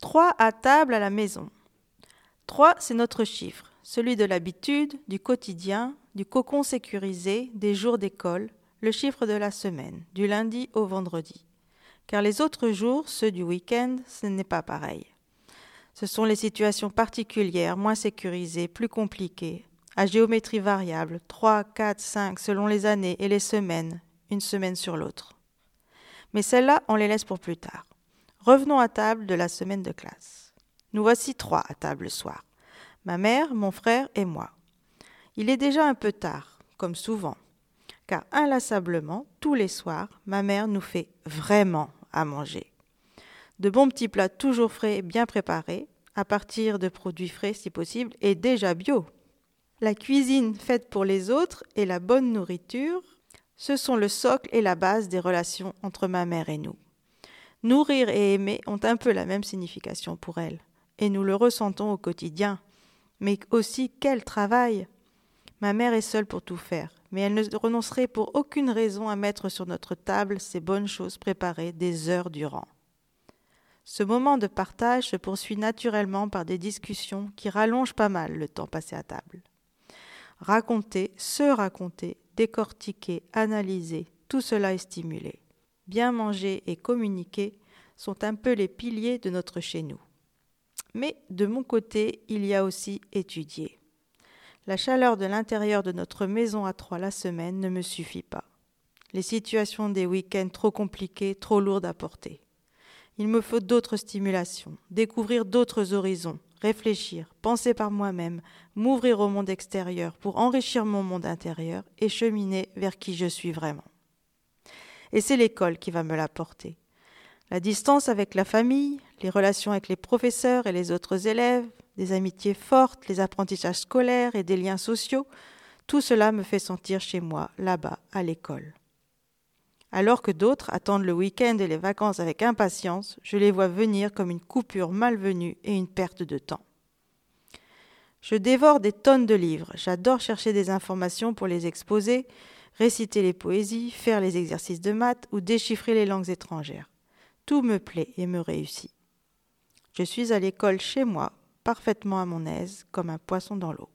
Trois à table à la maison. Trois, c'est notre chiffre, celui de l'habitude, du quotidien, du cocon sécurisé, des jours d'école, le chiffre de la semaine, du lundi au vendredi. Car les autres jours, ceux du week-end, ce n'est pas pareil. Ce sont les situations particulières, moins sécurisées, plus compliquées, à géométrie variable, 3, 4, 5 selon les années et les semaines, une semaine sur l'autre. Mais celles-là, on les laisse pour plus tard. Revenons à table de la semaine de classe. Nous voici trois à table le soir. Ma mère, mon frère et moi. Il est déjà un peu tard, comme souvent, car inlassablement, tous les soirs, ma mère nous fait vraiment à manger. De bons petits plats toujours frais et bien préparés, à partir de produits frais si possible, et déjà bio. La cuisine faite pour les autres et la bonne nourriture, ce sont le socle et la base des relations entre ma mère et nous. Nourrir et aimer ont un peu la même signification pour elle, et nous le ressentons au quotidien. Mais aussi quel travail Ma mère est seule pour tout faire, mais elle ne renoncerait pour aucune raison à mettre sur notre table ces bonnes choses préparées des heures durant. Ce moment de partage se poursuit naturellement par des discussions qui rallongent pas mal le temps passé à table. Raconter, se raconter, décortiquer, analyser, tout cela est stimulé bien manger et communiquer sont un peu les piliers de notre chez nous. Mais de mon côté, il y a aussi étudier. La chaleur de l'intérieur de notre maison à trois la semaine ne me suffit pas. Les situations des week-ends trop compliquées, trop lourdes à porter. Il me faut d'autres stimulations, découvrir d'autres horizons, réfléchir, penser par moi-même, m'ouvrir au monde extérieur pour enrichir mon monde intérieur et cheminer vers qui je suis vraiment et c'est l'école qui va me l'apporter. La distance avec la famille, les relations avec les professeurs et les autres élèves, des amitiés fortes, les apprentissages scolaires et des liens sociaux, tout cela me fait sentir chez moi, là-bas, à l'école. Alors que d'autres attendent le week-end et les vacances avec impatience, je les vois venir comme une coupure malvenue et une perte de temps. Je dévore des tonnes de livres, j'adore chercher des informations pour les exposer, réciter les poésies, faire les exercices de maths ou déchiffrer les langues étrangères. Tout me plaît et me réussit. Je suis à l'école chez moi, parfaitement à mon aise, comme un poisson dans l'eau.